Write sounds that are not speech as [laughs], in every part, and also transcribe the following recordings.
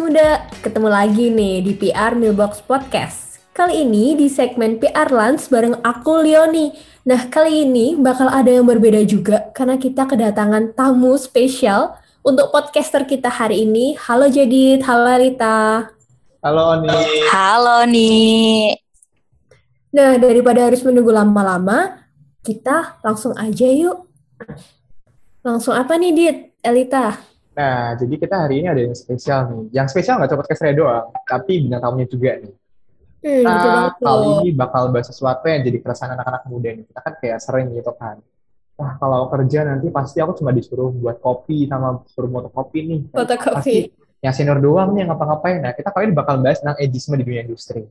Muda, ketemu lagi nih di PR Mailbox Podcast. Kali ini di segmen PR Lunch bareng aku Leoni. Nah, kali ini bakal ada yang berbeda juga karena kita kedatangan tamu spesial untuk podcaster kita hari ini. Halo Jadit, halo Rita. Halo Oni. Halo nih. Nah, daripada harus menunggu lama-lama, kita langsung aja yuk. Langsung apa nih, Dit? Elita? Nah, jadi kita hari ini ada yang spesial nih. Yang spesial nggak cuma podcast saya doang, tapi bintang tamunya juga nih. Hmm, betul banget kali ini bakal bahas sesuatu yang jadi keresahan anak-anak muda nih. Kita kan kayak sering gitu kan. Wah, kalau kerja nanti pasti aku cuma disuruh buat kopi sama suruh moto kopi nih. Fotokopi. Pasti yang senior doang nih yang ngapa-ngapain. Nah, kita kali ini bakal bahas tentang ageisme di dunia industri.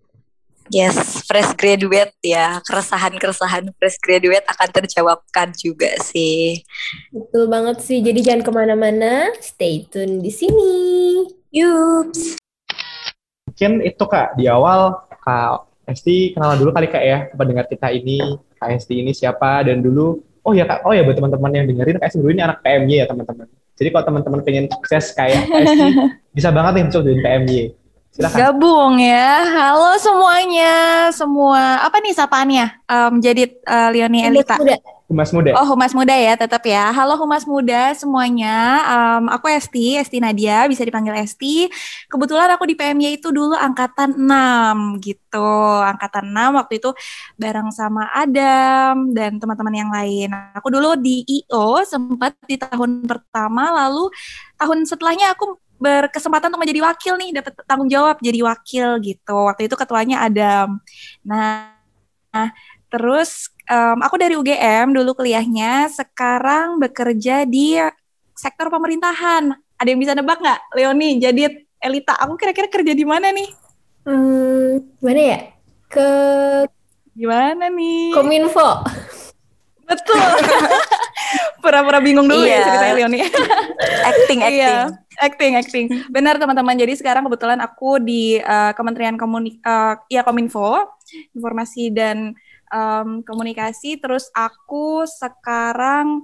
Yes, fresh graduate ya. Keresahan-keresahan fresh graduate akan terjawabkan juga sih. Betul banget sih. Jadi jangan ke mana-mana. Stay tune di sini. Yups. Mungkin itu Kak, di awal Kak Esti kenalan dulu kali Kak ya, pendengar kita ini, Kak Esti ini siapa, dan dulu, oh ya Kak, oh ya buat teman-teman yang dengerin, Kak Esti dulu ini anak PMY ya teman-teman. Jadi kalau teman-teman pengen sukses kayak Kak Esti, [laughs] bisa banget nih masuk jadi PMY. Silakan. Gabung ya. Halo semuanya. Semua apa nih sapaannya? Em, jadi eh, Leonie Elita. Muda. Humas muda. Oh, Humas Muda ya, tetap ya. Halo Humas Muda semuanya. Em, aku Esti, Esti Nadia, bisa dipanggil Esti. Kebetulan aku di PMY itu dulu angkatan 6 gitu. Angkatan 6 waktu itu bareng sama Adam dan teman-teman yang lain. Aku dulu di IO sempat di tahun pertama, lalu tahun setelahnya aku berkesempatan untuk menjadi wakil nih, dapat tanggung jawab jadi wakil gitu. Waktu itu ketuanya Adam. Nah, nah, terus em, aku dari UGM dulu kuliahnya, sekarang bekerja di sektor pemerintahan. Ada yang bisa nebak nggak, Leoni? Jadi Elita, aku kira-kira kerja di mana nih? Hmm, mana ya? Ke Gimana nih? Kominfo. Betul. [laughs] Pura-pura bingung dulu ya Iya. ceritanya Leoni. Acting, [laughs] acting. Iya, acting, acting. [laughs] Benar teman-teman. Jadi sekarang kebetulan aku di eh, Kementerian Komunik, eh, ya Kominfo, Informasi dan em, Komunikasi. Terus aku sekarang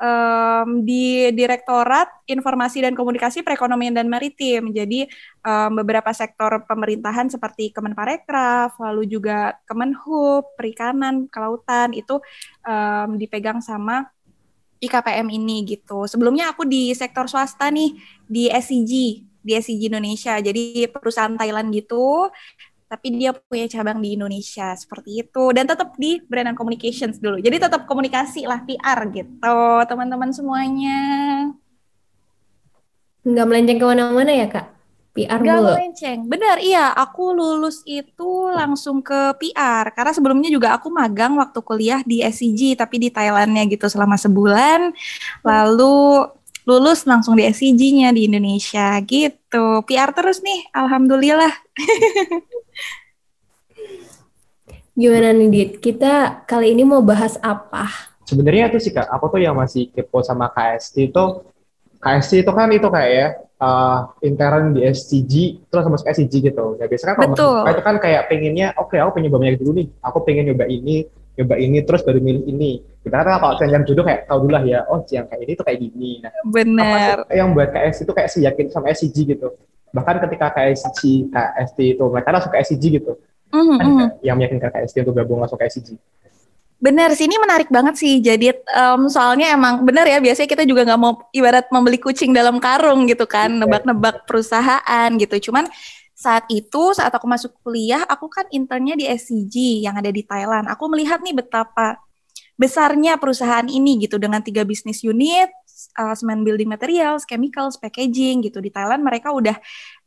em, di Direktorat Informasi dan Komunikasi Perekonomian dan Maritim. Jadi em, beberapa sektor pemerintahan seperti Kemenparekraf, lalu juga Kemenhub, Perikanan, Kelautan itu em, dipegang sama IKPM ini gitu. Sebelumnya aku di sektor swasta nih di SCG, di SCG Indonesia. Jadi perusahaan Thailand gitu, tapi dia punya cabang di Indonesia seperti itu dan tetap di brand and communications dulu. Jadi tetap komunikasi lah PR gitu, teman-teman semuanya. Nggak melenceng ke mana-mana ya, Kak? PR Gak mulu. melenceng. Benar, iya. Aku lulus itu langsung ke PR. Karena sebelumnya juga aku magang waktu kuliah di SCG, tapi di Thailandnya gitu selama sebulan. Lalu lulus langsung di SCG-nya di Indonesia gitu. PR terus nih, Alhamdulillah. [laughs] Gimana nih, Dit? Kita kali ini mau bahas apa? Sebenarnya itu sih Kak, aku tuh yang masih kepo sama KST itu, KST itu kan itu kayak ya, eh, intern di SCG, terus masuk SCG gitu. Ya biasanya kan kalau Betul. masuk itu kan kayak pengennya, oke aku pengen nyoba banyak dulu nih, aku pengen nyoba ini, nyoba ini, terus baru milih ini. Kita kan kalau yang jodoh kayak tahu dulu lah ya, oh yang kayak ini tuh kayak gini. Nah, apa Benar. sih yang buat KST itu kayak seyakin sama SCG gitu. Bahkan ketika KSC, KST itu mereka langsung ke SCG gitu. Kan mhm. yang meyakinkan KST untuk gabung langsung ke SCG. Benar sih, ini menarik banget sih. Jadi em, soalnya emang benar ya, biasanya kita juga nggak mau ibarat membeli kucing dalam karung gitu kan, nebak-nebak perusahaan gitu. Cuman saat itu, saat aku masuk kuliah, aku kan internnya di SCG yang ada di Thailand. Aku melihat nih betapa besarnya perusahaan ini gitu dengan tiga bisnis unit, uh, cement building materials, chemicals, packaging gitu di Thailand mereka udah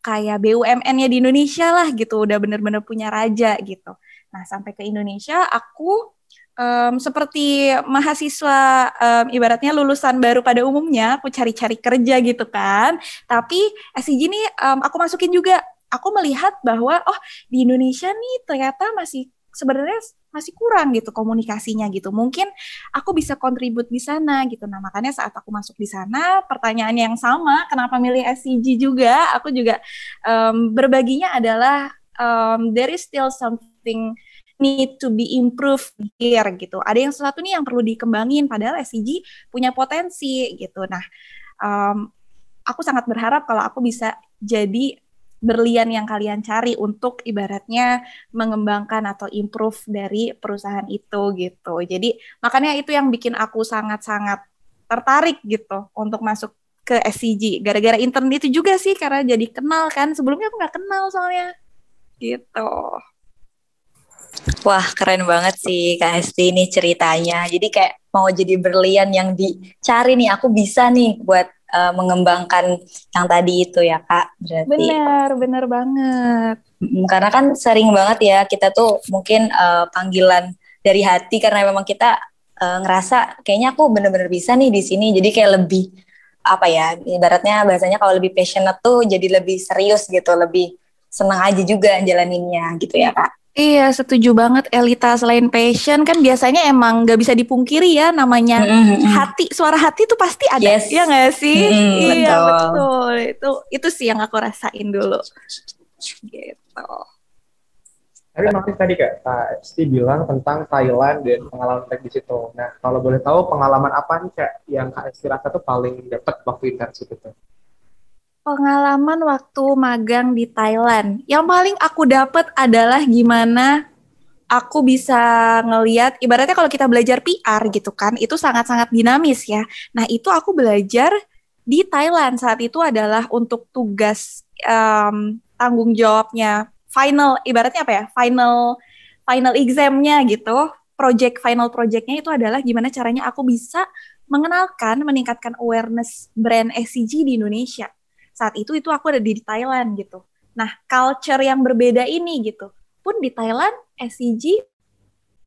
kayak BUMN-nya di Indonesia lah gitu, udah bener-bener punya raja gitu. Nah sampai ke Indonesia aku em, seperti mahasiswa em, ibaratnya lulusan baru pada umumnya, aku cari-cari kerja gitu kan. Tapi SCG ini em, aku masukin juga. Aku melihat bahwa oh di Indonesia nih ternyata masih sebenarnya masih kurang gitu komunikasinya gitu. Mungkin aku bisa kontribut di sana gitu. Nah, makanya saat aku masuk di sana, pertanyaannya yang sama, kenapa milih SCG juga? Aku juga em, berbaginya adalah em, there is still something need to be improved here gitu. Ada yang sesuatu nih yang perlu dikembangin padahal SCG punya potensi gitu. Nah, em, aku sangat berharap kalau aku bisa jadi berlian yang kalian cari untuk ibaratnya mengembangkan atau improve dari perusahaan itu gitu. Jadi makanya itu yang bikin aku sangat-sangat tertarik gitu untuk masuk ke SCG. Gara-gara intern itu juga sih karena jadi kenal kan. Sebelumnya aku nggak kenal soalnya gitu. Wah, keren banget sih Kak Esti ini ceritanya. Jadi kayak mau jadi berlian yang dicari nih, aku bisa nih buat uh, mengembangkan yang tadi itu ya Kak. Berarti. Bener, bener banget. Karena kan sering banget ya kita tuh mungkin uh, panggilan dari hati karena memang kita uh, ngerasa kayaknya aku bener-bener bisa nih di sini. Jadi kayak lebih apa ya, ibaratnya bahasanya kalau lebih passionate tuh jadi lebih serius gitu, lebih senang aja juga jalaninnya gitu ya Kak. Iya, setuju banget Elita. Selain passion kan biasanya emang nggak bisa dipungkiri ya namanya mm-hmm. hati, suara hati itu pasti ada, yes. ya nggak sih? Mm, iya betul. betul. Itu itu sih yang aku rasain dulu. Gitu. Tapi maksud tadi kak, Kak Esti bilang tentang Thailand dan pengalaman di situ. Nah, kalau boleh tahu pengalaman apa nih kak yang Kak Esti rasa tuh paling dapat waktu internship itu? Pengalaman waktu magang di Thailand. Yang paling aku dapat adalah gimana aku bisa ngeliat, ibaratnya kalau kita belajar PR gitu kan, itu sangat-sangat dinamis ya. Nah itu aku belajar di Thailand saat itu adalah untuk tugas um, tanggung jawabnya final, ibaratnya apa ya, final final examnya gitu, project final projectnya itu adalah gimana caranya aku bisa mengenalkan, meningkatkan awareness brand SCG di Indonesia saat itu itu aku ada di Thailand gitu. Nah, culture yang berbeda ini gitu. Pun di Thailand SCG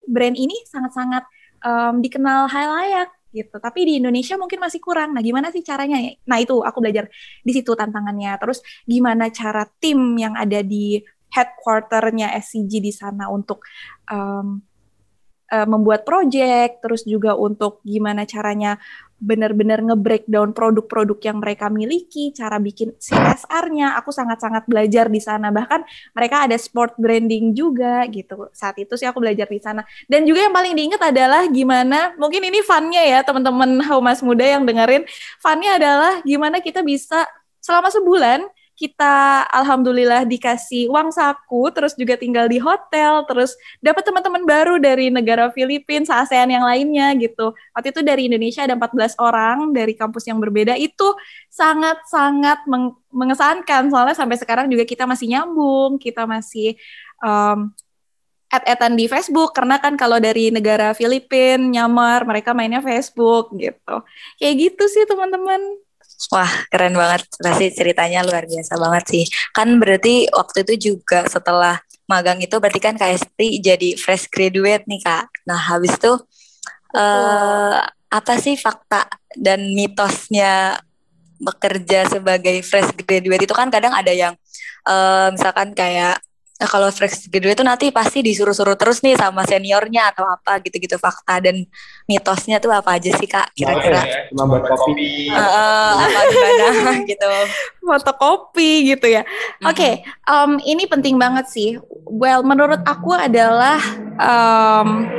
brand ini sangat-sangat um, dikenal layak gitu. Tapi di Indonesia mungkin masih kurang. Nah, gimana sih caranya? Nah, itu aku belajar di situ tantangannya. Terus gimana cara tim yang ada di headquarternya SCG di sana untuk um, uh, membuat project, terus juga untuk gimana caranya benar-benar nge-breakdown produk-produk yang mereka miliki, cara bikin CSR-nya, aku sangat-sangat belajar di sana. Bahkan mereka ada sport branding juga gitu. Saat itu sih aku belajar di sana. Dan juga yang paling diingat adalah gimana, mungkin ini funnya ya teman-teman Humas Muda yang dengerin, funnya adalah gimana kita bisa selama sebulan kita alhamdulillah dikasih uang saku, terus juga tinggal di hotel, terus dapat teman-teman baru dari negara Filipina, ASEAN yang lainnya gitu. Waktu itu dari Indonesia ada 14 orang dari kampus yang berbeda, itu sangat-sangat meng mengesankan soalnya sampai sekarang juga kita masih nyambung, kita masih um, at-atan di Facebook karena kan kalau dari negara Filipina nyamar mereka mainnya Facebook gitu. Kayak gitu sih teman-teman. Wah, keren banget. Pasti ceritanya luar biasa banget sih. Kan berarti waktu itu juga setelah magang itu berarti kan Esti jadi fresh graduate nih, Kak. Nah, habis itu uh, apa sih fakta dan mitosnya bekerja sebagai fresh graduate itu kan kadang ada yang uh, misalkan kayak Nah, kalau fresh graduate itu nanti pasti disuruh-suruh terus nih sama seniornya atau apa gitu-gitu fakta dan mitosnya tuh apa aja sih kak kira-kira? Ya, cuma buat kopi. Uh, apa gimana [laughs] gitu? Fotokopi gitu ya. Oke, okay, um, ini penting banget sih. Well, menurut aku adalah um,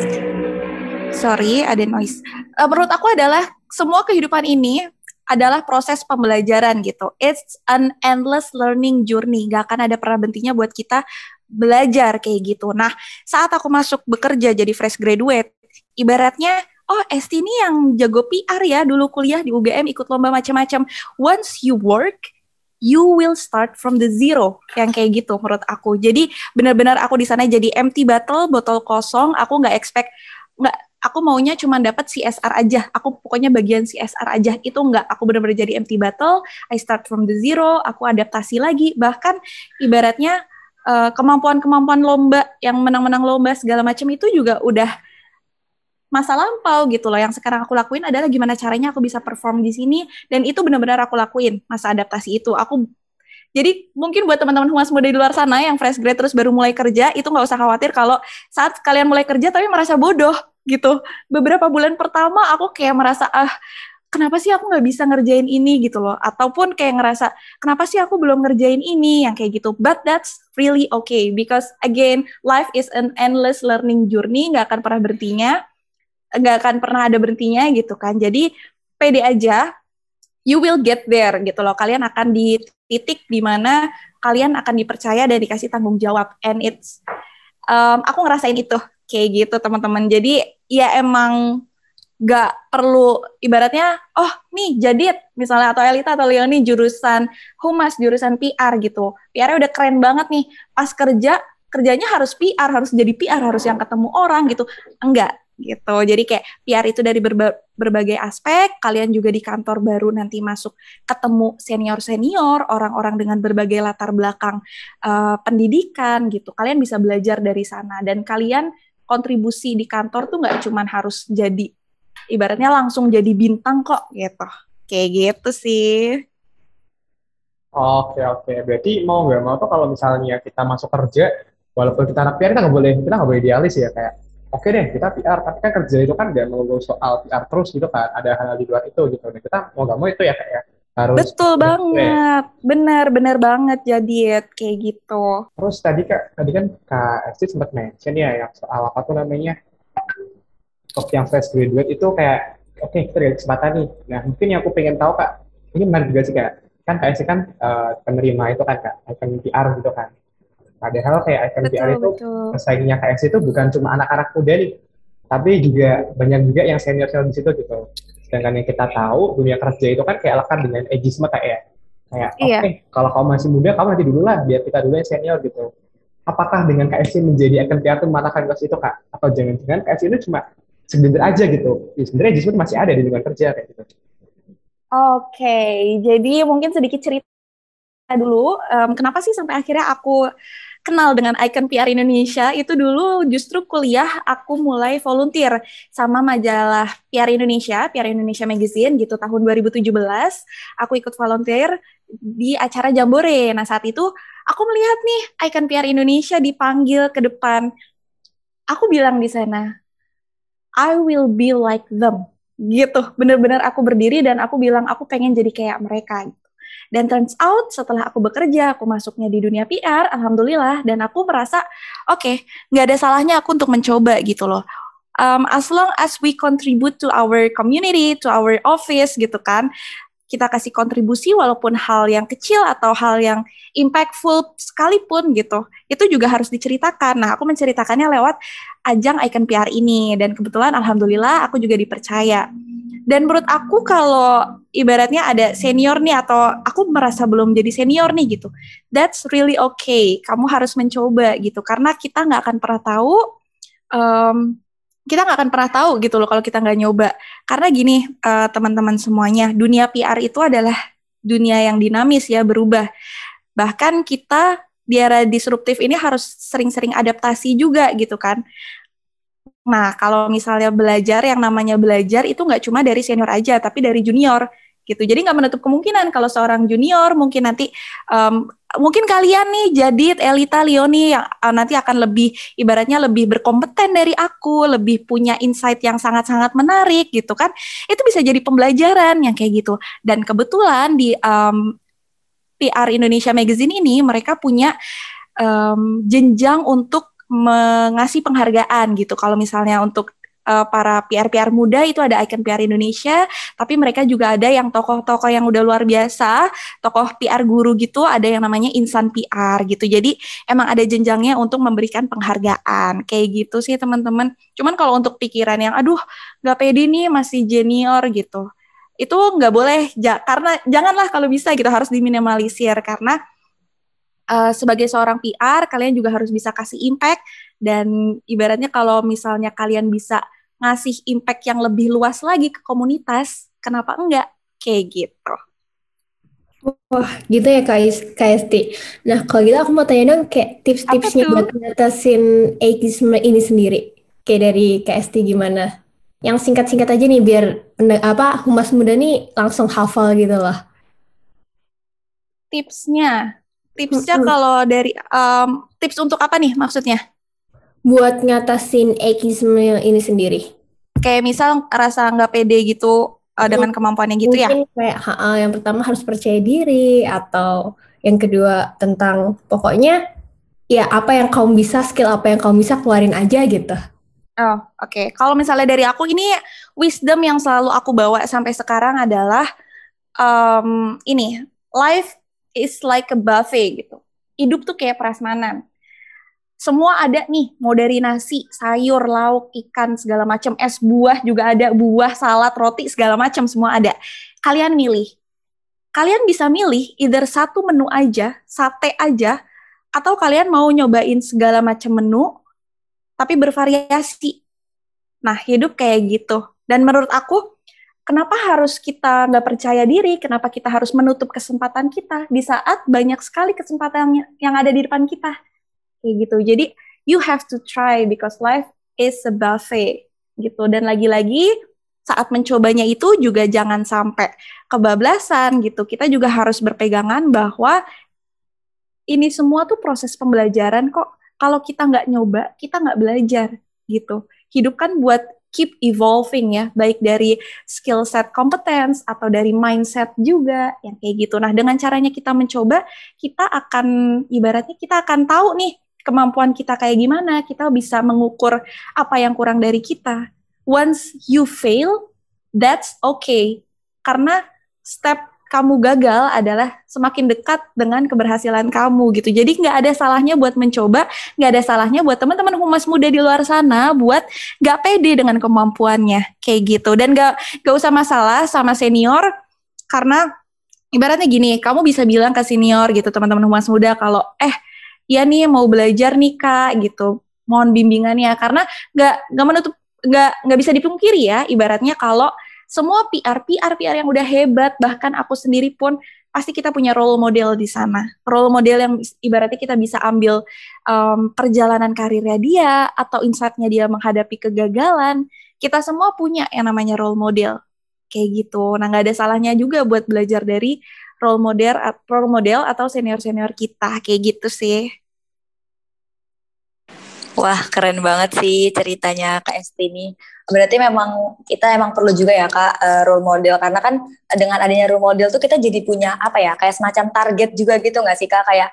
sorry ada noise. Uh, menurut aku adalah semua kehidupan ini adalah proses pembelajaran gitu. It's an endless learning journey. Gak akan ada pernah berhentinya buat kita belajar kayak gitu. Nah, saat aku masuk bekerja jadi fresh graduate, ibaratnya oh Esti ini yang jago PR ya dulu kuliah di UGM ikut lomba macam-macam. Once you work, you will start from the zero yang kayak gitu menurut aku. Jadi benar-benar aku di sana jadi empty bottle, botol kosong. Aku nggak expect nggak aku maunya cuma dapat CSR aja. Aku pokoknya bagian CSR aja. Itu enggak. Aku benar-benar jadi empty battle. I start from the zero. Aku adaptasi lagi. Bahkan ibaratnya kemampuan kemampuan-kemampuan lomba yang menang-menang lomba segala macam itu juga udah masa lampau gitu loh. Yang sekarang aku lakuin adalah gimana caranya aku bisa perform di sini dan itu benar-benar aku lakuin masa adaptasi itu. Aku jadi mungkin buat teman-teman humas muda di luar sana yang fresh grade terus baru mulai kerja itu nggak usah khawatir kalau saat kalian mulai kerja tapi merasa bodoh gitu. Beberapa bulan pertama aku kayak merasa ah kenapa sih aku nggak bisa ngerjain ini? gitu loh. Ataupun kayak ngerasa kenapa sih aku belum ngerjain ini? Yang kayak gitu. But that's really okay because again life is an endless learning journey. Nggak akan pernah berhentinya. Nggak akan pernah ada berhentinya gitu kan. Jadi pede aja. You will get there gitu loh. Kalian akan di titik di mana kalian akan dipercaya dan dikasih tanggung jawab. And it's um, aku ngerasain itu kayak gitu teman-teman. Jadi ya emang gak perlu ibaratnya oh nih Jadit misalnya atau Elita atau Leoni jurusan humas jurusan PR gitu. PR udah keren banget nih. Pas kerja kerjanya harus PR harus jadi PR harus yang ketemu orang gitu. Enggak gitu. Jadi kayak PR itu dari berba berbagai aspek. Kalian juga di kantor baru nanti masuk ketemu senior senior orang-orang dengan berbagai latar belakang uh, pendidikan gitu. Kalian bisa belajar dari sana. Dan kalian kontribusi di kantor tuh nggak cuman harus jadi ibaratnya langsung jadi bintang kok gitu. Kayak gitu sih. Oke oke, berarti mau nggak mau tuh kalau misalnya kita masuk kerja, walaupun kita anak PR kita nggak boleh kita nggak boleh idealis ya kayak oke deh kita PR tapi kan kerja itu kan nggak melulu soal PR terus gitu kan ada hal, -hal di luar itu gitu dan kita mau nggak mau itu ya kayak ya, harus betul banget benar benar banget jadi kayak gitu terus tadi kak tadi kan kak Esti sempat mention ya yang soal apa tuh namanya untuk yang fresh graduate itu kayak oke okay, kita ada kesempatan nih. Nah mungkin yang aku pengen tahu kak, ini menarik juga sih kak. Kan KSC kan uh, penerima itu kan kak, icon PR gitu kan. Padahal kayak icon betul, PR itu pesaingnya KSC itu bukan cuma anak-anak muda nih, tapi juga banyak juga yang senior-senior di situ gitu. Sedangkan yang kita tahu dunia kerja itu kan kayak lekat dengan ageisme kayak ya. Kayak iya. oke, okay, kalau kamu masih muda, kamu nanti dulu lah, biar kita dulu yang senior gitu. Apakah dengan KSC menjadi PR itu mematahkan kelas itu kak? Atau jangan-jangan KSC itu cuma segelintir aja gitu. Ya, sebenarnya jisme masih ada di lingkungan kerja kayak gitu. Oke, okay, jadi mungkin sedikit cerita dulu. Um, kenapa sih sampai akhirnya aku kenal dengan Icon PR Indonesia itu dulu justru kuliah aku mulai volunteer sama majalah PR Indonesia, PR Indonesia Magazine gitu tahun 2017. Aku ikut volunteer di acara Jambore. Nah, saat itu aku melihat nih Icon PR Indonesia dipanggil ke depan. Aku bilang di sana, I will be like them gitu bener-bener aku berdiri dan aku bilang aku pengen jadi kayak mereka gitu. Dan turns out setelah aku bekerja aku masuknya di dunia PR alhamdulillah dan aku merasa oke okay, nggak ada salahnya aku untuk mencoba gitu loh. Um, as long as we contribute to our community to our office gitu kan kita kasih kontribusi walaupun hal yang kecil atau hal yang impactful sekalipun gitu itu juga harus diceritakan. Nah aku menceritakannya lewat ajang Icon PR ini dan kebetulan alhamdulillah aku juga dipercaya dan menurut aku kalau ibaratnya ada senior nih atau aku merasa belum jadi senior nih gitu that's really okay kamu harus mencoba gitu karena kita nggak akan pernah tahu um, kita nggak akan pernah tahu gitu loh kalau kita nggak nyoba. Karena gini uh, teman-teman semuanya, dunia PR itu adalah dunia yang dinamis ya, berubah. Bahkan kita di era disruptif ini harus sering-sering adaptasi juga gitu kan. Nah, kalau misalnya belajar yang namanya belajar itu nggak cuma dari senior aja, tapi dari junior gitu. Jadi nggak menutup kemungkinan kalau seorang junior mungkin nanti um, mungkin kalian nih jadi Elita Leoni yang uh, nanti akan lebih ibaratnya lebih berkompeten dari aku, lebih punya insight yang sangat-sangat menarik gitu kan. Itu bisa jadi pembelajaran yang kayak gitu. Dan kebetulan di um, PR Indonesia Magazine ini mereka punya um, jenjang untuk mengasih penghargaan gitu. Kalau misalnya untuk uh, para PR-PR muda itu ada Icon PR Indonesia, tapi mereka juga ada yang tokoh-tokoh yang udah luar biasa, tokoh PR guru gitu, ada yang namanya Insan PR gitu. Jadi emang ada jenjangnya untuk memberikan penghargaan kayak gitu sih teman-teman. Cuman kalau untuk pikiran yang aduh nggak pede nih masih junior gitu, itu nggak boleh ja karena janganlah kalau bisa gitu harus diminimalisir karena uh, sebagai seorang PR kalian juga harus bisa kasih impact dan ibaratnya kalau misalnya kalian bisa ngasih impact yang lebih luas lagi ke komunitas, kenapa enggak? Kayak gitu. Wah, gitu ya Kak KST. Nah, kalau gitu aku mau tanya dong kayak tips-tipsnya buat ngatasin ageism ini sendiri. Kayak dari KST gimana? Yang singkat-singkat aja nih biar apa humas muda nih langsung hafal gitu loh. Tipsnya, tipsnya -hmm. kalau dari um, tips untuk apa nih maksudnya? buat ngatasin ageism ini sendiri? Kayak misal rasa nggak pede gitu uh, dengan kemampuannya gitu ya? Kayak ha, yang pertama harus percaya diri atau yang kedua tentang pokoknya ya apa yang kamu bisa, skill apa yang kamu bisa keluarin aja gitu. Oh, oke. Okay. Kalau misalnya dari aku ini wisdom yang selalu aku bawa sampai sekarang adalah um, ini life is like a buffet gitu. Hidup tuh kayak prasmanan. Semua ada nih, mau dari nasi, sayur, lauk, ikan, segala macam, es buah juga ada, buah, salad, roti, segala macam semua ada. Kalian milih. Kalian bisa milih either satu menu aja, sate aja, atau kalian mau nyobain segala macam menu, tapi bervariasi. Nah, hidup kayak gitu. Dan menurut aku, kenapa harus kita nggak percaya diri? Kenapa kita harus menutup kesempatan kita di saat banyak sekali kesempatan yang ada di depan kita? kayak gitu. Jadi you have to try because life is a buffet gitu. Dan lagi-lagi saat mencobanya itu juga jangan sampai kebablasan gitu. Kita juga harus berpegangan bahwa ini semua tuh proses pembelajaran kok. Kalau kita nggak nyoba kita nggak belajar gitu. Hidup kan buat keep evolving ya, baik dari skill set competence atau dari mindset juga yang kayak gitu. Nah, dengan caranya kita mencoba, kita akan ibaratnya kita akan tahu nih kemampuan kita kayak gimana, kita bisa mengukur apa yang kurang dari kita. Once you fail, that's okay. Karena step kamu gagal adalah semakin dekat dengan keberhasilan kamu gitu. Jadi nggak ada salahnya buat mencoba, nggak ada salahnya buat teman-teman humas muda di luar sana buat nggak pede dengan kemampuannya kayak gitu. Dan nggak nggak usah masalah sama senior karena ibaratnya gini, kamu bisa bilang ke senior gitu teman-teman humas muda kalau eh ya nih mau belajar nih kak gitu mohon bimbingannya karena nggak nggak menutup nggak nggak bisa dipungkiri ya ibaratnya kalau semua PR PR PR yang udah hebat bahkan aku sendiri pun pasti kita punya role model di sana. Role model yang ibaratnya kita bisa ambil um, perjalanan karirnya dia atau insightnya dia menghadapi kegagalan. Kita semua punya yang namanya role model. Kayak gitu. Nah nggak ada salahnya juga buat belajar dari role model role model atau senior senior kita. Kayak gitu sih. Wah keren banget sih ceritanya Kak Esti ini. Berarti memang kita emang perlu juga ya Kak uh, role model. Karena kan dengan adanya role model tuh kita jadi punya apa ya kayak semacam target juga gitu nggak sih Kak? Kayak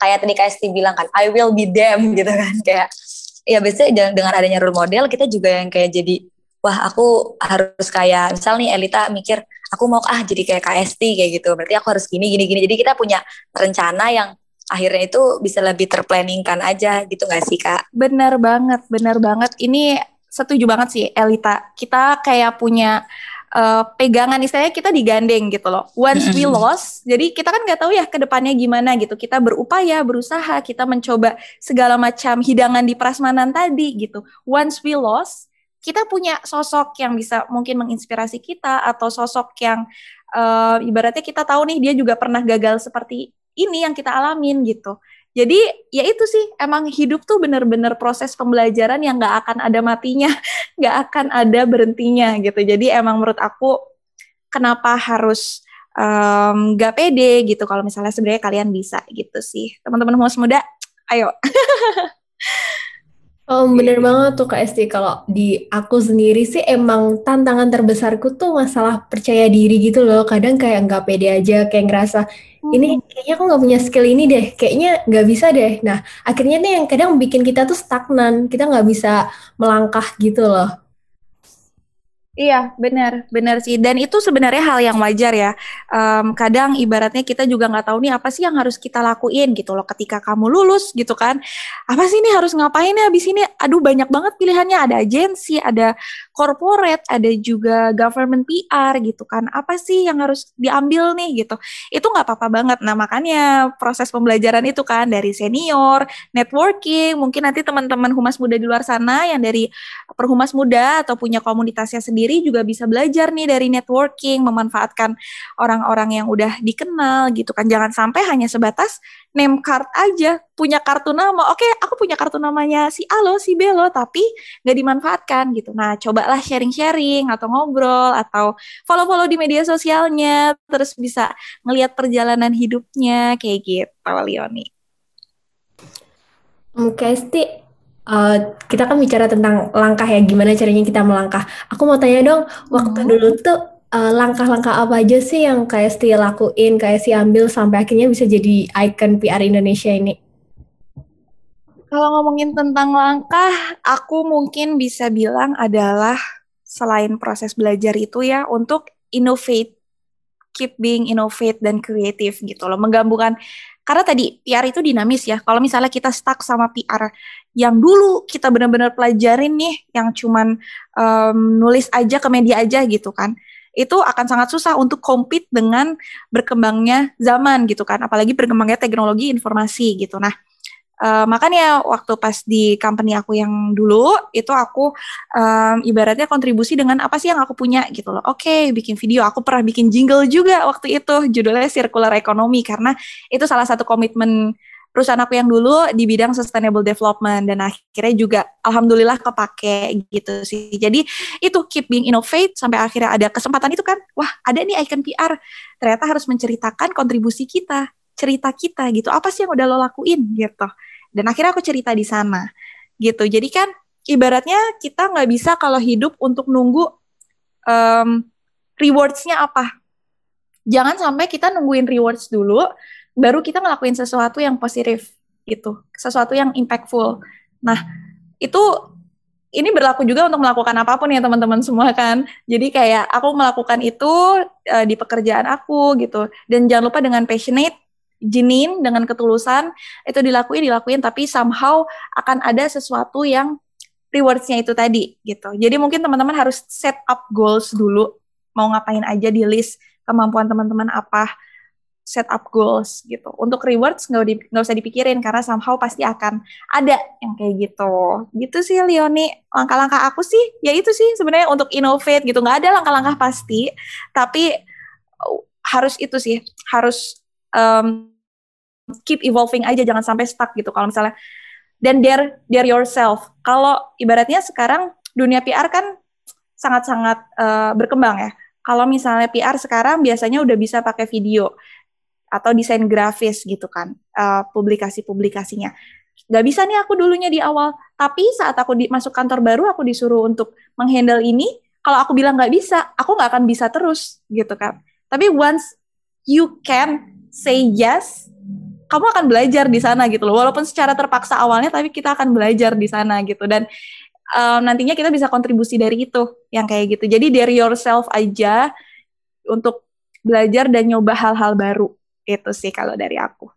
kayak tadi Kak Esti bilang kan I will be them [laughs] gitu kan. Kayak ya biasanya dengan adanya role model kita juga yang kayak jadi wah aku harus kayak misal nih Elita mikir aku mau ah jadi kayak KST kayak gitu. Berarti aku harus gini gini gini. Jadi kita punya rencana yang akhirnya itu bisa lebih terplanningkan aja gitu gak sih kak? Bener banget, bener banget. Ini setuju banget sih Elita. Kita kayak punya uh, pegangan istilahnya kita digandeng gitu loh. Once we [laughs] lost, jadi kita kan nggak tahu ya ke depannya gimana gitu. Kita berupaya, berusaha, kita mencoba segala macam hidangan di prasmanan tadi gitu. Once we lost, kita punya sosok yang bisa mungkin menginspirasi kita atau sosok yang uh, ibaratnya kita tahu nih dia juga pernah gagal seperti ini yang kita alamin gitu. Jadi ya itu sih emang hidup tuh bener-bener proses pembelajaran yang nggak akan ada matinya, [laughs] nggak akan ada berhentinya gitu. Jadi emang menurut aku kenapa harus um, pede gitu kalau misalnya sebenarnya kalian bisa gitu sih teman-teman humas muda, ayo. [laughs] Oh, bener banget tuh Kak Esti. Kalau di aku sendiri sih emang tantangan terbesarku tuh masalah percaya diri gitu loh. Kadang kayak nggak pede aja, kayak ngerasa ini hmm. kayaknya aku nggak punya skill ini deh, kayaknya nggak bisa deh. Nah, akhirnya nih yang kadang bikin kita tuh stagnan, kita nggak bisa melangkah gitu loh. Iya, benar, benar sih. Dan itu sebenarnya hal yang wajar ya. Um, kadang ibaratnya kita juga nggak tahu nih apa sih yang harus kita lakuin gitu loh. Ketika kamu lulus gitu kan, apa sih ini harus ngapain ya? Abis ini, aduh banyak banget pilihannya. Ada agensi, ada corporate, ada juga government PR gitu kan. Apa sih yang harus diambil nih gitu? Itu nggak apa-apa banget. Nah makanya proses pembelajaran itu kan dari senior, networking, mungkin nanti teman-teman humas muda di luar sana yang dari perhumas muda atau punya komunitasnya sendiri juga bisa belajar nih dari networking, memanfaatkan orang-orang yang udah dikenal gitu kan. Jangan sampai hanya sebatas name card aja, punya kartu nama. Oke, aku punya kartu namanya si Alo, si Belo, tapi nggak dimanfaatkan gitu. Nah, cobalah sharing-sharing atau ngobrol atau follow-follow di media sosialnya, terus bisa ngelihat perjalanan hidupnya kayak gitu, Leoni. Oke, Sti, uh, kita kan bicara tentang langkah ya, gimana caranya kita melangkah. Aku mau tanya dong, waktu hmm. dulu tuh uh, langkah-langkah apa aja sih yang kayak Sti lakuin, kayak si ambil sampai akhirnya bisa jadi icon PR Indonesia ini? Kalau ngomongin tentang langkah, aku mungkin bisa bilang adalah selain proses belajar itu ya, untuk innovate keep being innovate dan kreatif gitu loh, menggabungkan karena tadi PR itu dinamis ya. Kalau misalnya kita stuck sama PR yang dulu kita benar-benar pelajarin nih, yang cuman um, nulis aja ke media aja gitu kan, itu akan sangat susah untuk compete dengan berkembangnya zaman gitu kan, apalagi berkembangnya teknologi informasi gitu. Nah, Uh, makanya waktu pas di company aku yang dulu itu aku um, ibaratnya kontribusi dengan apa sih yang aku punya gitu loh. Oke, okay, bikin video. Aku pernah bikin jingle juga waktu itu judulnya Circular Economy karena itu salah satu komitmen perusahaan aku yang dulu di bidang sustainable development dan akhirnya juga alhamdulillah kepake gitu sih. Jadi itu keep being innovate sampai akhirnya ada kesempatan itu kan. Wah, ada nih icon PR. Ternyata harus menceritakan kontribusi kita, cerita kita gitu. Apa sih yang udah lo lakuin gitu dan akhirnya aku cerita di sana gitu jadi kan ibaratnya kita nggak bisa kalau hidup untuk nunggu um, rewards-nya apa jangan sampai kita nungguin rewards dulu baru kita ngelakuin sesuatu yang positif gitu. Sesuatu yang impactful. Nah itu ini berlaku juga untuk melakukan apa pun ya teman-teman semua kan. Jadi kayak aku melakukan itu uh, di pekerjaan aku gitu. Dan jangan lupa dengan passionate jenin dengan ketulusan itu dilakuin dilakuin tapi somehow akan ada sesuatu yang rewardsnya itu tadi gitu. Jadi mungkin teman-teman harus set up goals dulu. Mau ngapain aja di list kemampuan teman-teman apa set up goals gitu. Untuk rewards nggak nggak usah dipikirin karena somehow pasti akan ada yang kayak gitu. Gitu sih Leoni. Langkah-langkah aku sih ya itu sih sebenarnya untuk innovate gitu. Nggak ada langkah-langkah pasti tapi uh, harus itu sih. Harus um, keep evolving aja jangan sampai stuck gitu. Kalau misalnya dan dare dare yourself. Kalau ibaratnya sekarang dunia PR kan sangat-sangat uh, berkembang ya. Kalau misalnya PR sekarang biasanya udah bisa pakai video atau desain grafis gitu kan uh, publikasi-publikasinya Gak bisa nih aku dulunya di awal tapi saat aku di, masuk kantor baru aku disuruh untuk menghandle ini kalau aku bilang nggak bisa aku nggak akan bisa terus gitu kan tapi once you can say yes kamu akan belajar di sana gitu loh. Walaupun secara terpaksa awalnya, tapi kita akan belajar di sana gitu. Dan um, nantinya kita bisa kontribusi dari itu, yang kayak gitu. Jadi dari yourself aja untuk belajar dan nyoba hal-hal baru. Itu sih kalau dari aku.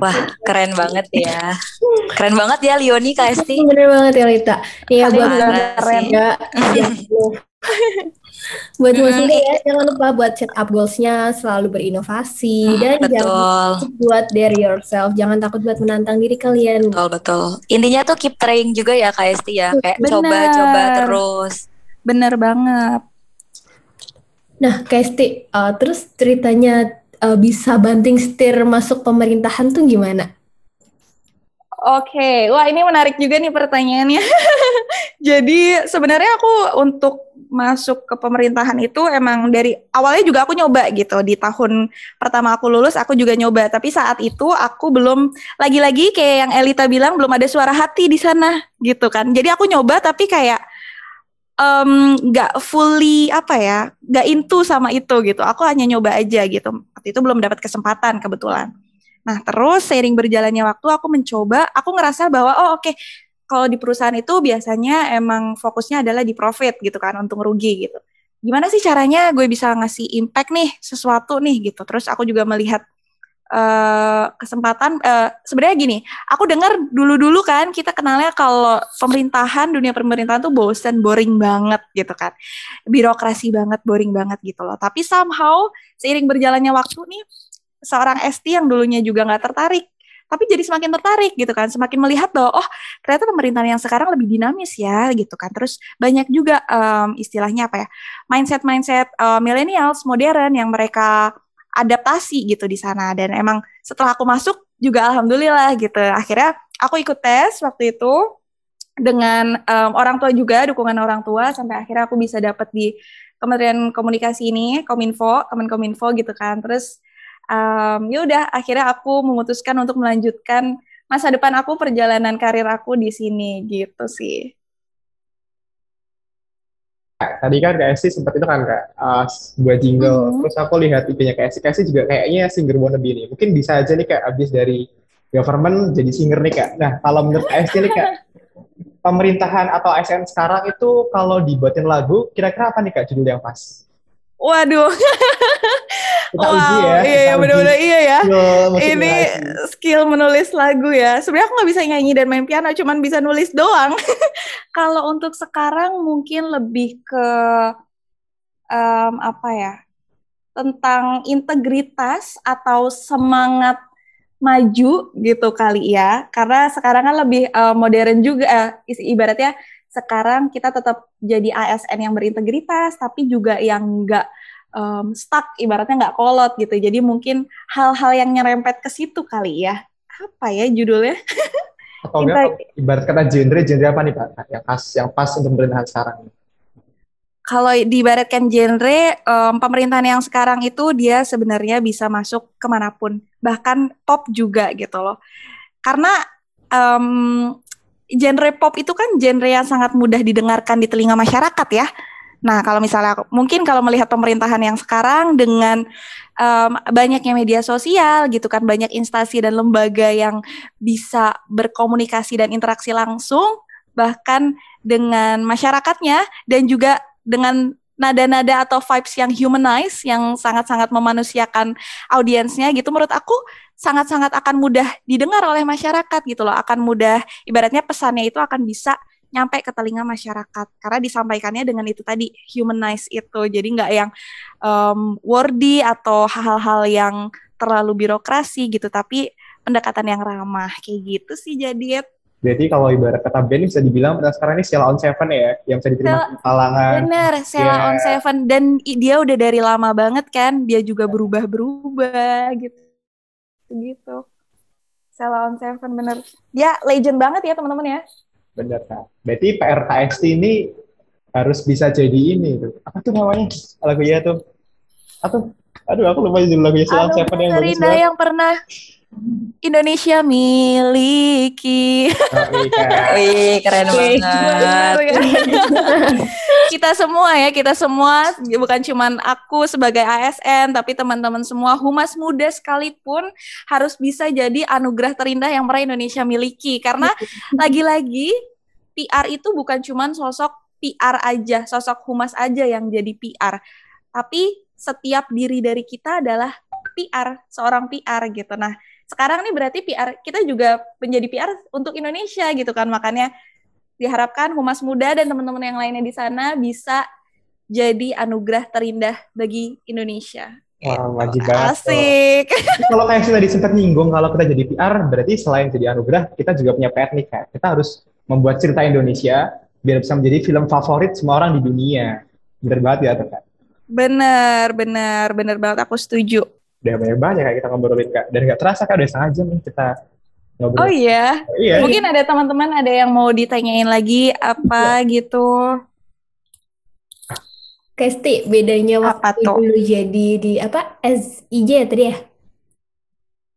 Wah, keren banget ya. Keren banget ya Leoni Kak Esti. [laughs] Bener banget ya Lita. Iya, [laughs] buat keren. Ya, buat semua sendiri ya, jangan lupa buat set up goals-nya, selalu berinovasi, hmm, dan betul. jangan buat dare yourself, jangan takut buat menantang diri kalian. Betul, betul. Intinya tuh keep trying juga ya Kak Esti ya, kayak coba-coba terus. Bener banget. Nah, Kak Esti, uh, terus ceritanya uh, bisa banting setir masuk pemerintahan tuh gimana? Oke, okay. wah ini menarik juga nih pertanyaannya. [laughs] Jadi sebenarnya aku untuk masuk ke pemerintahan itu emang dari awalnya juga aku nyoba gitu di tahun pertama aku lulus aku juga nyoba tapi saat itu aku belum lagi-lagi kayak yang Elita bilang belum ada suara hati di sana gitu kan jadi aku nyoba tapi kayak nggak um, fully apa ya nggak into sama itu gitu aku hanya nyoba aja gitu waktu itu belum dapat kesempatan kebetulan Nah, terus seiring berjalannya waktu aku mencoba, aku ngerasa bahwa oh oke, okay, kalau di perusahaan itu biasanya emang fokusnya adalah di profit gitu kan, untung rugi gitu. Gimana sih caranya gue bisa ngasih impact nih sesuatu nih gitu. Terus aku juga melihat uh, kesempatan uh, sebenarnya gini, aku dengar dulu-dulu kan kita kenalnya kalau pemerintahan dunia pemerintahan tuh bosen, boring banget gitu kan. Birokrasi banget, boring banget gitu loh. Tapi somehow seiring berjalannya waktu nih seorang ST yang dulunya juga nggak tertarik tapi jadi semakin tertarik gitu kan semakin melihat bahwa oh ternyata pemerintahan yang sekarang lebih dinamis ya gitu kan terus banyak juga um, istilahnya apa ya mindset mindset uh, millennials modern yang mereka adaptasi gitu di sana. Dan emang setelah aku masuk juga alhamdulillah gitu. Akhirnya aku ikut tes waktu itu dengan um, orang tua juga dukungan orang tua sampai akhirnya aku bisa dapat di Kementerian Komunikasi ini Kominfo Kemenkominfo gitu kan. Terus um, ya udah akhirnya aku memutuskan untuk melanjutkan masa depan aku perjalanan karir aku di sini gitu sih. Tadi kan KSC sempat itu kan kak uh, buat jingle, hmm. terus aku lihat ip-nya KSC, KSC juga kayaknya singer wannabe nih. Mungkin bisa aja nih kak abis dari government jadi singer nih kak. Nah kalau menurut KSC nih kak, [laughs] pemerintahan atau ASN sekarang itu kalau dibuatin lagu, kira-kira apa nih kak judul yang pas? Waduh. [laughs] Kita wow, uji ya. iya, iya benar-benar iya ya. skill Ini narasi. skill menulis lagu ya. Sebenarnya aku nggak bisa nyanyi dan main piano, cuman bisa nulis doang. [laughs] Kalau untuk sekarang mungkin lebih ke em, apa ya? Tentang integritas atau semangat maju gitu kali ya. Karena sekarang kan lebih eh, modern juga is- ibaratnya sekarang kita tetap jadi ASN yang berintegritas tapi juga yang enggak em, stuck ibaratnya nggak kolot gitu. Jadi mungkin hal-hal yang nyerempet ke situ kali ya. Apa ya judulnya? [laughs] Atau enggak, ibarat kata genre, genre apa nih Pak? Yang pas, yang pas untuk pemerintahan sekarang. Kalau diibaratkan genre, em, pemerintahan yang sekarang itu dia sebenarnya bisa masuk ke mana pun, bahkan pop juga gitu loh. Karena em, genre pop itu kan genre yang sangat mudah didengarkan di telinga masyarakat ya. Nah, kalau misalnya mungkin kalau melihat pemerintahan yang sekarang dengan em, banyaknya media sosial gitu kan, banyak instansi dan lembaga yang bisa berkomunikasi dan interaksi langsung, bahkan dengan masyarakatnya dan juga dengan nada-nada atau vibes yang humanize yang sangat-sangat memanusiakan audiensnya gitu menurut aku sangat-sangat akan mudah didengar oleh masyarakat gitu loh. Akan mudah ibaratnya pesannya itu akan bisa nyampe ke telinga masyarakat karena disampaikannya dengan itu tadi humanize itu jadi nggak yang um, wordy atau hal-hal yang terlalu birokrasi gitu tapi pendekatan yang ramah kayak gitu sih jadi Berarti kalau ibarat kata band bisa dibilang sekarang ini Sheila on Seven ya, yang bisa diterima di kalangan. Bener, Sheila Yeah. on Seven dan dia udah dari lama banget kan, dia juga berubah-berubah gitu, gitu. Sheila on Seven bener, dia legend banget ya teman-teman ya. Bener Kak. Berarti PRKST ini harus bisa jadi ini tuh. Apa tuh namanya lagunya tuh? Apa? Aduh, aku lupa judul lagunya Aduh, Seven yang bagus banget. yang pernah Indonesia miliki. Oh, iya. Wih, keren Wih, banget. [laughs] kita semua ya, kita semua bukan cuman aku sebagai ASN, tapi teman-teman semua humas muda sekalipun harus bisa jadi anugerah terindah yang pernah Indonesia miliki. Karena [laughs] lagi-lagi PR itu bukan cuman sosok PR aja, sosok humas aja yang jadi PR, tapi setiap diri dari kita adalah PR, seorang PR gitu. Nah, sekarang nih berarti PR kita juga menjadi PR untuk Indonesia gitu kan. Makanya diharapkan humas muda dan teman-teman yang lainnya di sana bisa jadi anugerah terindah bagi Indonesia. Wah, wajib banget. Asik. Kalau kayak sih tadi sempat nyinggung, kalau kita jadi PR, berarti selain jadi anugerah, kita juga punya PR nih, Kak. Kita harus membuat cerita Indonesia biar bisa menjadi film favorit semua orang di dunia. Bener banget ya, Kak. Bener, bener, bener banget aku setuju. Udah banyak banyak kita ngobrolin, Kak. Dan nggak terasa, Kak, udah setengah jam nih kita ngobrol. Oh iya, Iya. mungkin ada teman-teman ada yang mau ditanyain lagi apa gitu. Kesti, bedanya Apa waktu tuh? dulu jadi di apa? SIJ ya tadi ya?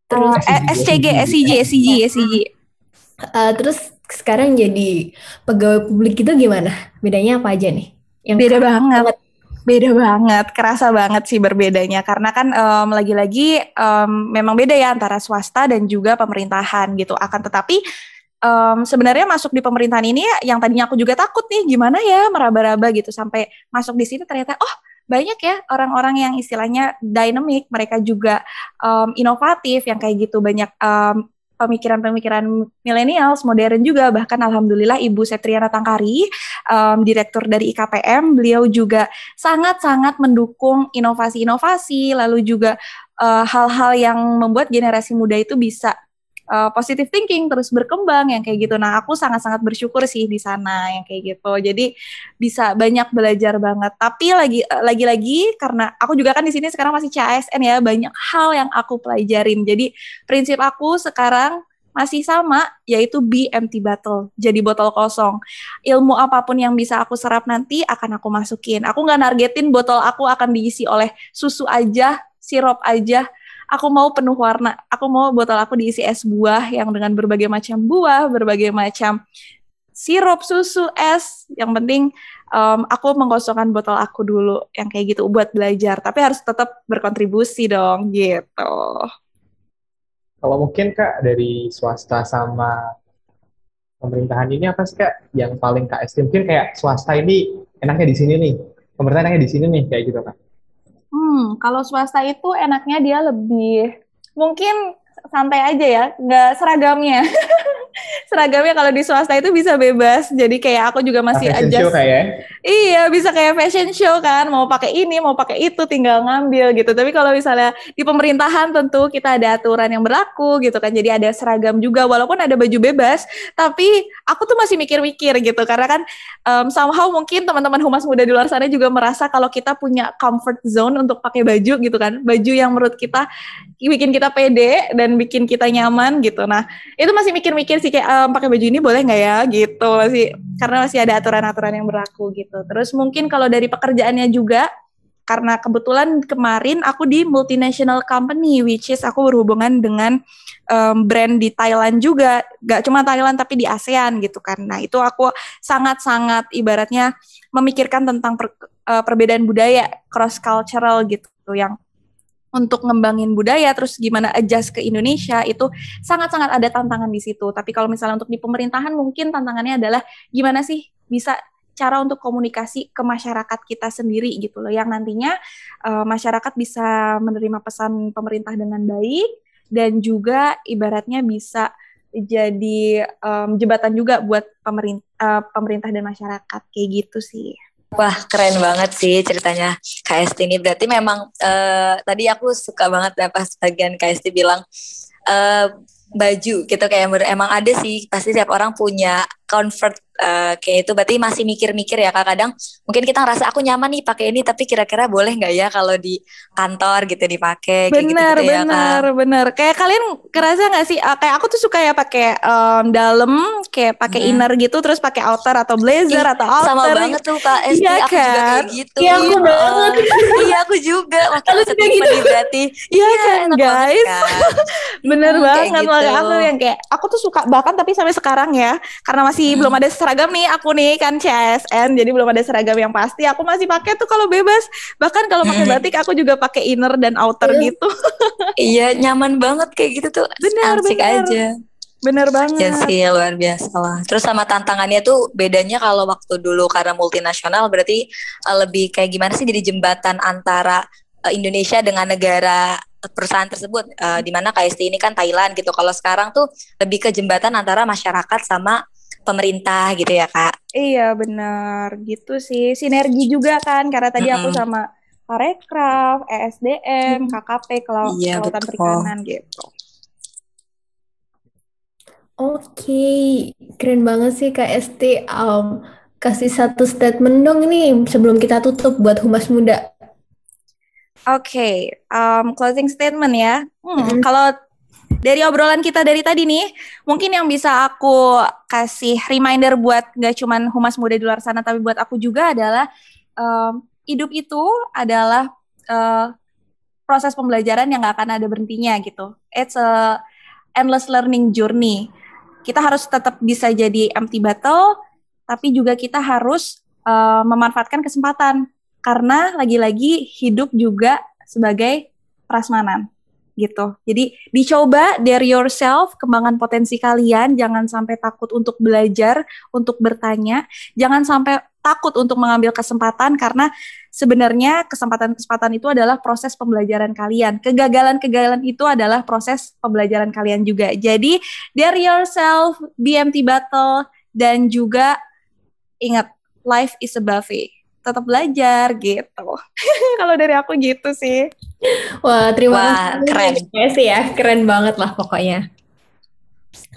Terus Oh, eh, SCG, SCG, SCG, SCG. eh, terus sekarang jadi pegawai publik itu gimana? Bedanya apa aja nih? Yang Beda banget. Beda banget, kerasa banget sih berbedanya. Karena kan em, lagi-lagi em, memang beda ya antara swasta dan juga pemerintahan gitu. Akan tetapi em, sebenarnya masuk di pemerintahan ini ya, yang tadinya aku juga takut nih gimana ya meraba-raba gitu. Sampai masuk di sini ternyata oh banyak ya orang-orang yang istilahnya dynamic, mereka juga em, inovatif yang kayak gitu. Banyak em, pemikiran-pemikiran milenials modern juga. Bahkan alhamdulillah Ibu Setriana Tangkari em, direktur dari IKPM beliau juga sangat-sangat mendukung inovasi-inovasi, lalu juga eh, hal-hal yang membuat generasi muda itu bisa eh, positive thinking terus berkembang yang kayak gitu. Nah, aku sangat-sangat bersyukur sih di sana yang kayak gitu. Jadi bisa banyak belajar banget. Tapi lagi eh, lagi-lagi karena aku juga kan di sini sekarang masih CASN ya, banyak hal yang aku pelajarin. Jadi prinsip aku sekarang masih sama yaitu be empty bottle, jadi botol kosong ilmu apa pun yang bisa aku serap nanti akan aku masukin. Aku nggak nargetin botol aku akan diisi oleh susu aja, sirup aja. Aku mau penuh warna. Aku mau botol aku diisi es buah yang dengan berbagai macam buah, berbagai macam sirup, susu, es. Yang penting em, aku mengosongkan botol aku dulu yang kayak gitu buat belajar. Tapi harus tetap berkontribusi dong gitu. Kalau mungkin Kak dari swasta sama pemerintahan ini apa sih Kak yang paling Kak esteem? Mungkin kayak swasta ini enaknya di sini nih, pemerintah enaknya di sini nih kayak gitu Kak. Hmm, kalau swasta itu enaknya dia lebih mungkin santai aja ya, nggak seragamnya. [laughs] seragamnya kalau di swasta itu bisa bebas. Jadi kayak aku juga masih Fashion adjust. show kayak Iya, bisa kayak fashion show kan, mau pakai ini, mau pakai itu, tinggal ngambil gitu. Tapi kalau misalnya di pemerintahan tentu kita ada aturan yang berlaku gitu kan. Jadi ada seragam juga, walaupun ada baju bebas, tapi aku tuh masih mikir-mikir gitu. Karena kan um, somehow mungkin teman-teman humas muda di luar sana juga merasa kalau kita punya comfort zone untuk pakai baju gitu kan. Baju yang menurut kita bikin kita pede dan bikin kita nyaman gitu. Nah, itu masih mikir-mikir sih kayak um, pakai baju ini boleh nggak ya gitu masih karena masih ada aturan-aturan yang berlaku gitu. Terus mungkin kalau dari pekerjaannya juga karena kebetulan kemarin aku di multinational company which is aku berhubungan dengan um, brand di Thailand juga, gak cuma Thailand tapi di ASEAN gitu kan. Nah, itu aku sangat-sangat ibaratnya memikirkan tentang per, uh, perbedaan budaya cross cultural gitu yang untuk ngembangin budaya terus gimana adjust ke Indonesia itu sangat-sangat ada tantangan di situ. Tapi kalau misalnya untuk di pemerintahan mungkin tantangannya adalah gimana sih bisa cara untuk komunikasi ke masyarakat kita sendiri gitu loh yang nantinya uh, masyarakat bisa menerima pesan pemerintah dengan baik dan juga ibaratnya bisa jadi um, jembatan juga buat pemerintah uh, pemerintah dan masyarakat kayak gitu sih. Wah keren banget sih ceritanya KST ini. Berarti memang uh, tadi aku suka banget ya pas bagian KST bilang uh, baju gitu kayak emang ada sih pasti setiap orang punya comfort uh, kayak itu. Berarti masih mikir-mikir ya kak. Kadang mungkin kita ngerasa aku nyaman nih pakai ini tapi kira-kira boleh nggak ya kalau di kantor gitu dipakai benar gitu, gitu benar ya, benar kayak kalian kerasa nggak sih uh, kayak aku tuh suka ya pakai um, dalam kayak pakai hmm. inner gitu terus pakai outer atau blazer Ih, atau outer. sama banget tuh kak. SD iya, aku kan? juga kayak gitu. Iya aku banget. Iya aku juga. [laughs] Kalau sudah gitu. berarti iya kan guys? Kan. [laughs] bener hmm, banget gitu. makanya aku yang kayak aku tuh suka bahkan tapi sampai sekarang ya karena masih hmm. belum ada seragam nih aku nih kan CSN jadi belum ada seragam yang pasti aku masih pakai tuh kalau bebas bahkan kalau pakai hmm. batik aku juga pakai inner dan outer iya. gitu [laughs] iya nyaman banget kayak gitu tuh benar asik benar aja Bener banget. Ya sih luar biasa lah. Terus sama tantangannya tuh bedanya kalau waktu dulu karena multinasional berarti uh, lebih kayak gimana sih jadi jembatan antara uh, Indonesia dengan negara perusahaan tersebut uh, di mana KST ini kan Thailand gitu. Kalau sekarang tuh lebih ke jembatan antara masyarakat sama pemerintah gitu ya kak? Iya benar gitu sih sinergi juga kan karena tadi mm -hmm. aku sama Parekraf, ESDM, KKP, Kelau iya, Kelautan Perikanan gitu. Oke, keren banget sih Kak Esti. Um, kasih satu statement dong nih sebelum kita tutup buat Humas Muda. Oke, okay, um, closing statement ya. Hmm, mm-hmm. Kalau dari obrolan kita dari tadi nih, mungkin yang bisa aku kasih reminder buat gak cuman Humas Muda di luar sana, tapi buat aku juga adalah um, hidup itu adalah uh, proses pembelajaran yang gak akan ada berhentinya gitu. It's a endless learning journey. Kita harus tetap bisa jadi empty battle, tapi juga kita harus uh, memanfaatkan kesempatan. Karena lagi-lagi hidup juga sebagai prasmanan gitu. Jadi dicoba dari yourself, kembangkan potensi kalian, jangan sampai takut untuk belajar, untuk bertanya, jangan sampai takut untuk mengambil kesempatan karena sebenarnya kesempatan-kesempatan itu adalah proses pembelajaran kalian. Kegagalan-kegagalan itu adalah proses pembelajaran kalian juga. Jadi, dare yourself, BMT battle, dan juga ingat, life is a buffet. Tetap belajar gitu. [laughs] Kalau dari aku gitu sih. [laughs] Wah, terima Wah, kasih. keren. Ya sih ya, keren banget lah pokoknya.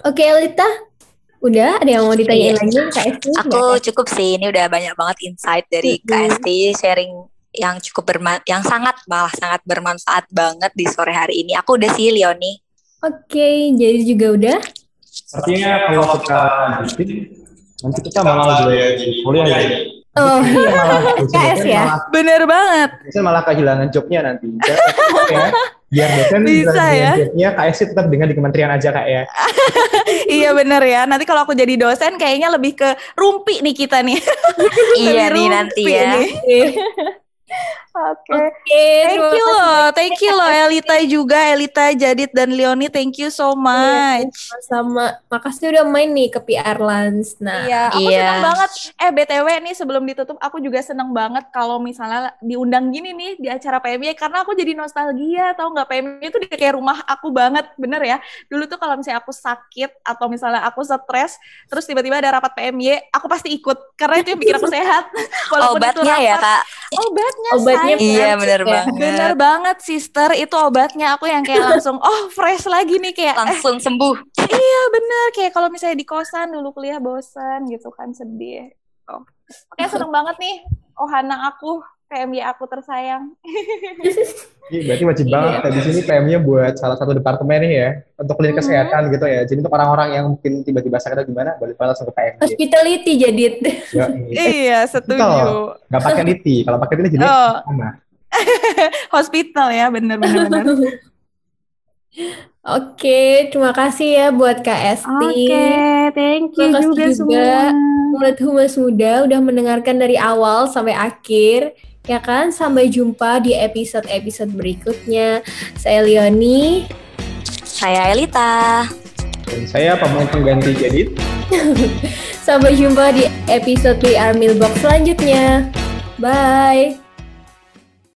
Oke, Elita, Udah, ada yang mau ditanyain Iya. lagi Kak Esti? Aku cukup sih ini udah banyak banget insight dari Mm-mm. KST sharing yang cukup berman yang sangat malah sangat bermanfaat banget di sore hari ini. Aku udah sih Leoni. Oke, jadi juga udah. Artinya kalau kita lanjutin, nanti kita malah jadi kuliah ya. Oh, malah KS ya? malah, Bener banget. dosen malah kehilangan jobnya nanti. Ya. Biar dosen Bisa bisa ya. jobnya KSC tetap dengan di kementerian aja kak ya. [laughs] iya bener ya. Nanti kalau aku jadi dosen kayaknya lebih ke rumpi nih kita nih. [laughs] iya Lebih nih rumpi nanti ya. nih. [laughs] Oke. Oke, Thank terima you kasih loh, thank you loh Elita juga, Elita, Jadit dan Leoni, thank you so much. sama makasih udah main nih ke PR Lans. Nah, Iya, aku Iya. seneng banget. Eh BTW nih sebelum ditutup, aku juga seneng banget kalau misalnya diundang gini nih di acara PMY karena aku jadi nostalgia, tau nggak PMY itu kayak rumah aku banget, bener ya. Dulu tuh kalau misalnya aku sakit atau misalnya aku stres, terus tiba-tiba ada rapat PMY, aku pasti ikut karena itu yang bikin aku [laughs] sehat. Walaupun itu Obatnya ya rapat. kak. Obatnya, Obatnya say. Iya PMC bener ya. banget. Bener banget, sister. Itu obatnya aku yang kayak langsung, [laughs] oh fresh lagi nih kayak, eh, Langsung sembuh. Iya bener kayak kalau misalnya di kosan dulu kuliah bosan gitu kan sedih. Oh. Oke seneng banget nih Ohana aku PMY aku tersayang. Berarti wajib banget ya. di sini PM-nya buat salah satu departemen nih ya untuk klinik Mhm. kesehatan gitu ya. Jadi untuk orang-orang yang mungkin tiba-tiba sakit atau gimana boleh langsung ke PM. hospitality jadi. Ya, eh, [laughs] iya setuju. nggak pakai liti. Kalau pakai liti jadi Oh mana? [laughs] hospital ya bener bener bener. [laughs] Oke, terima kasih ya buat Kak Esti. thank you juga semua. Murid Humas Muda udah mendengarkan dari awal sampai akhir. Ya kan? Sampai jumpa di episode-episode berikutnya. Saya Leoni. Saya Elita. Dan saya pemain pengganti Jadit. [laughs] Sampai jumpa di episode PR Mailbox selanjutnya. Bye.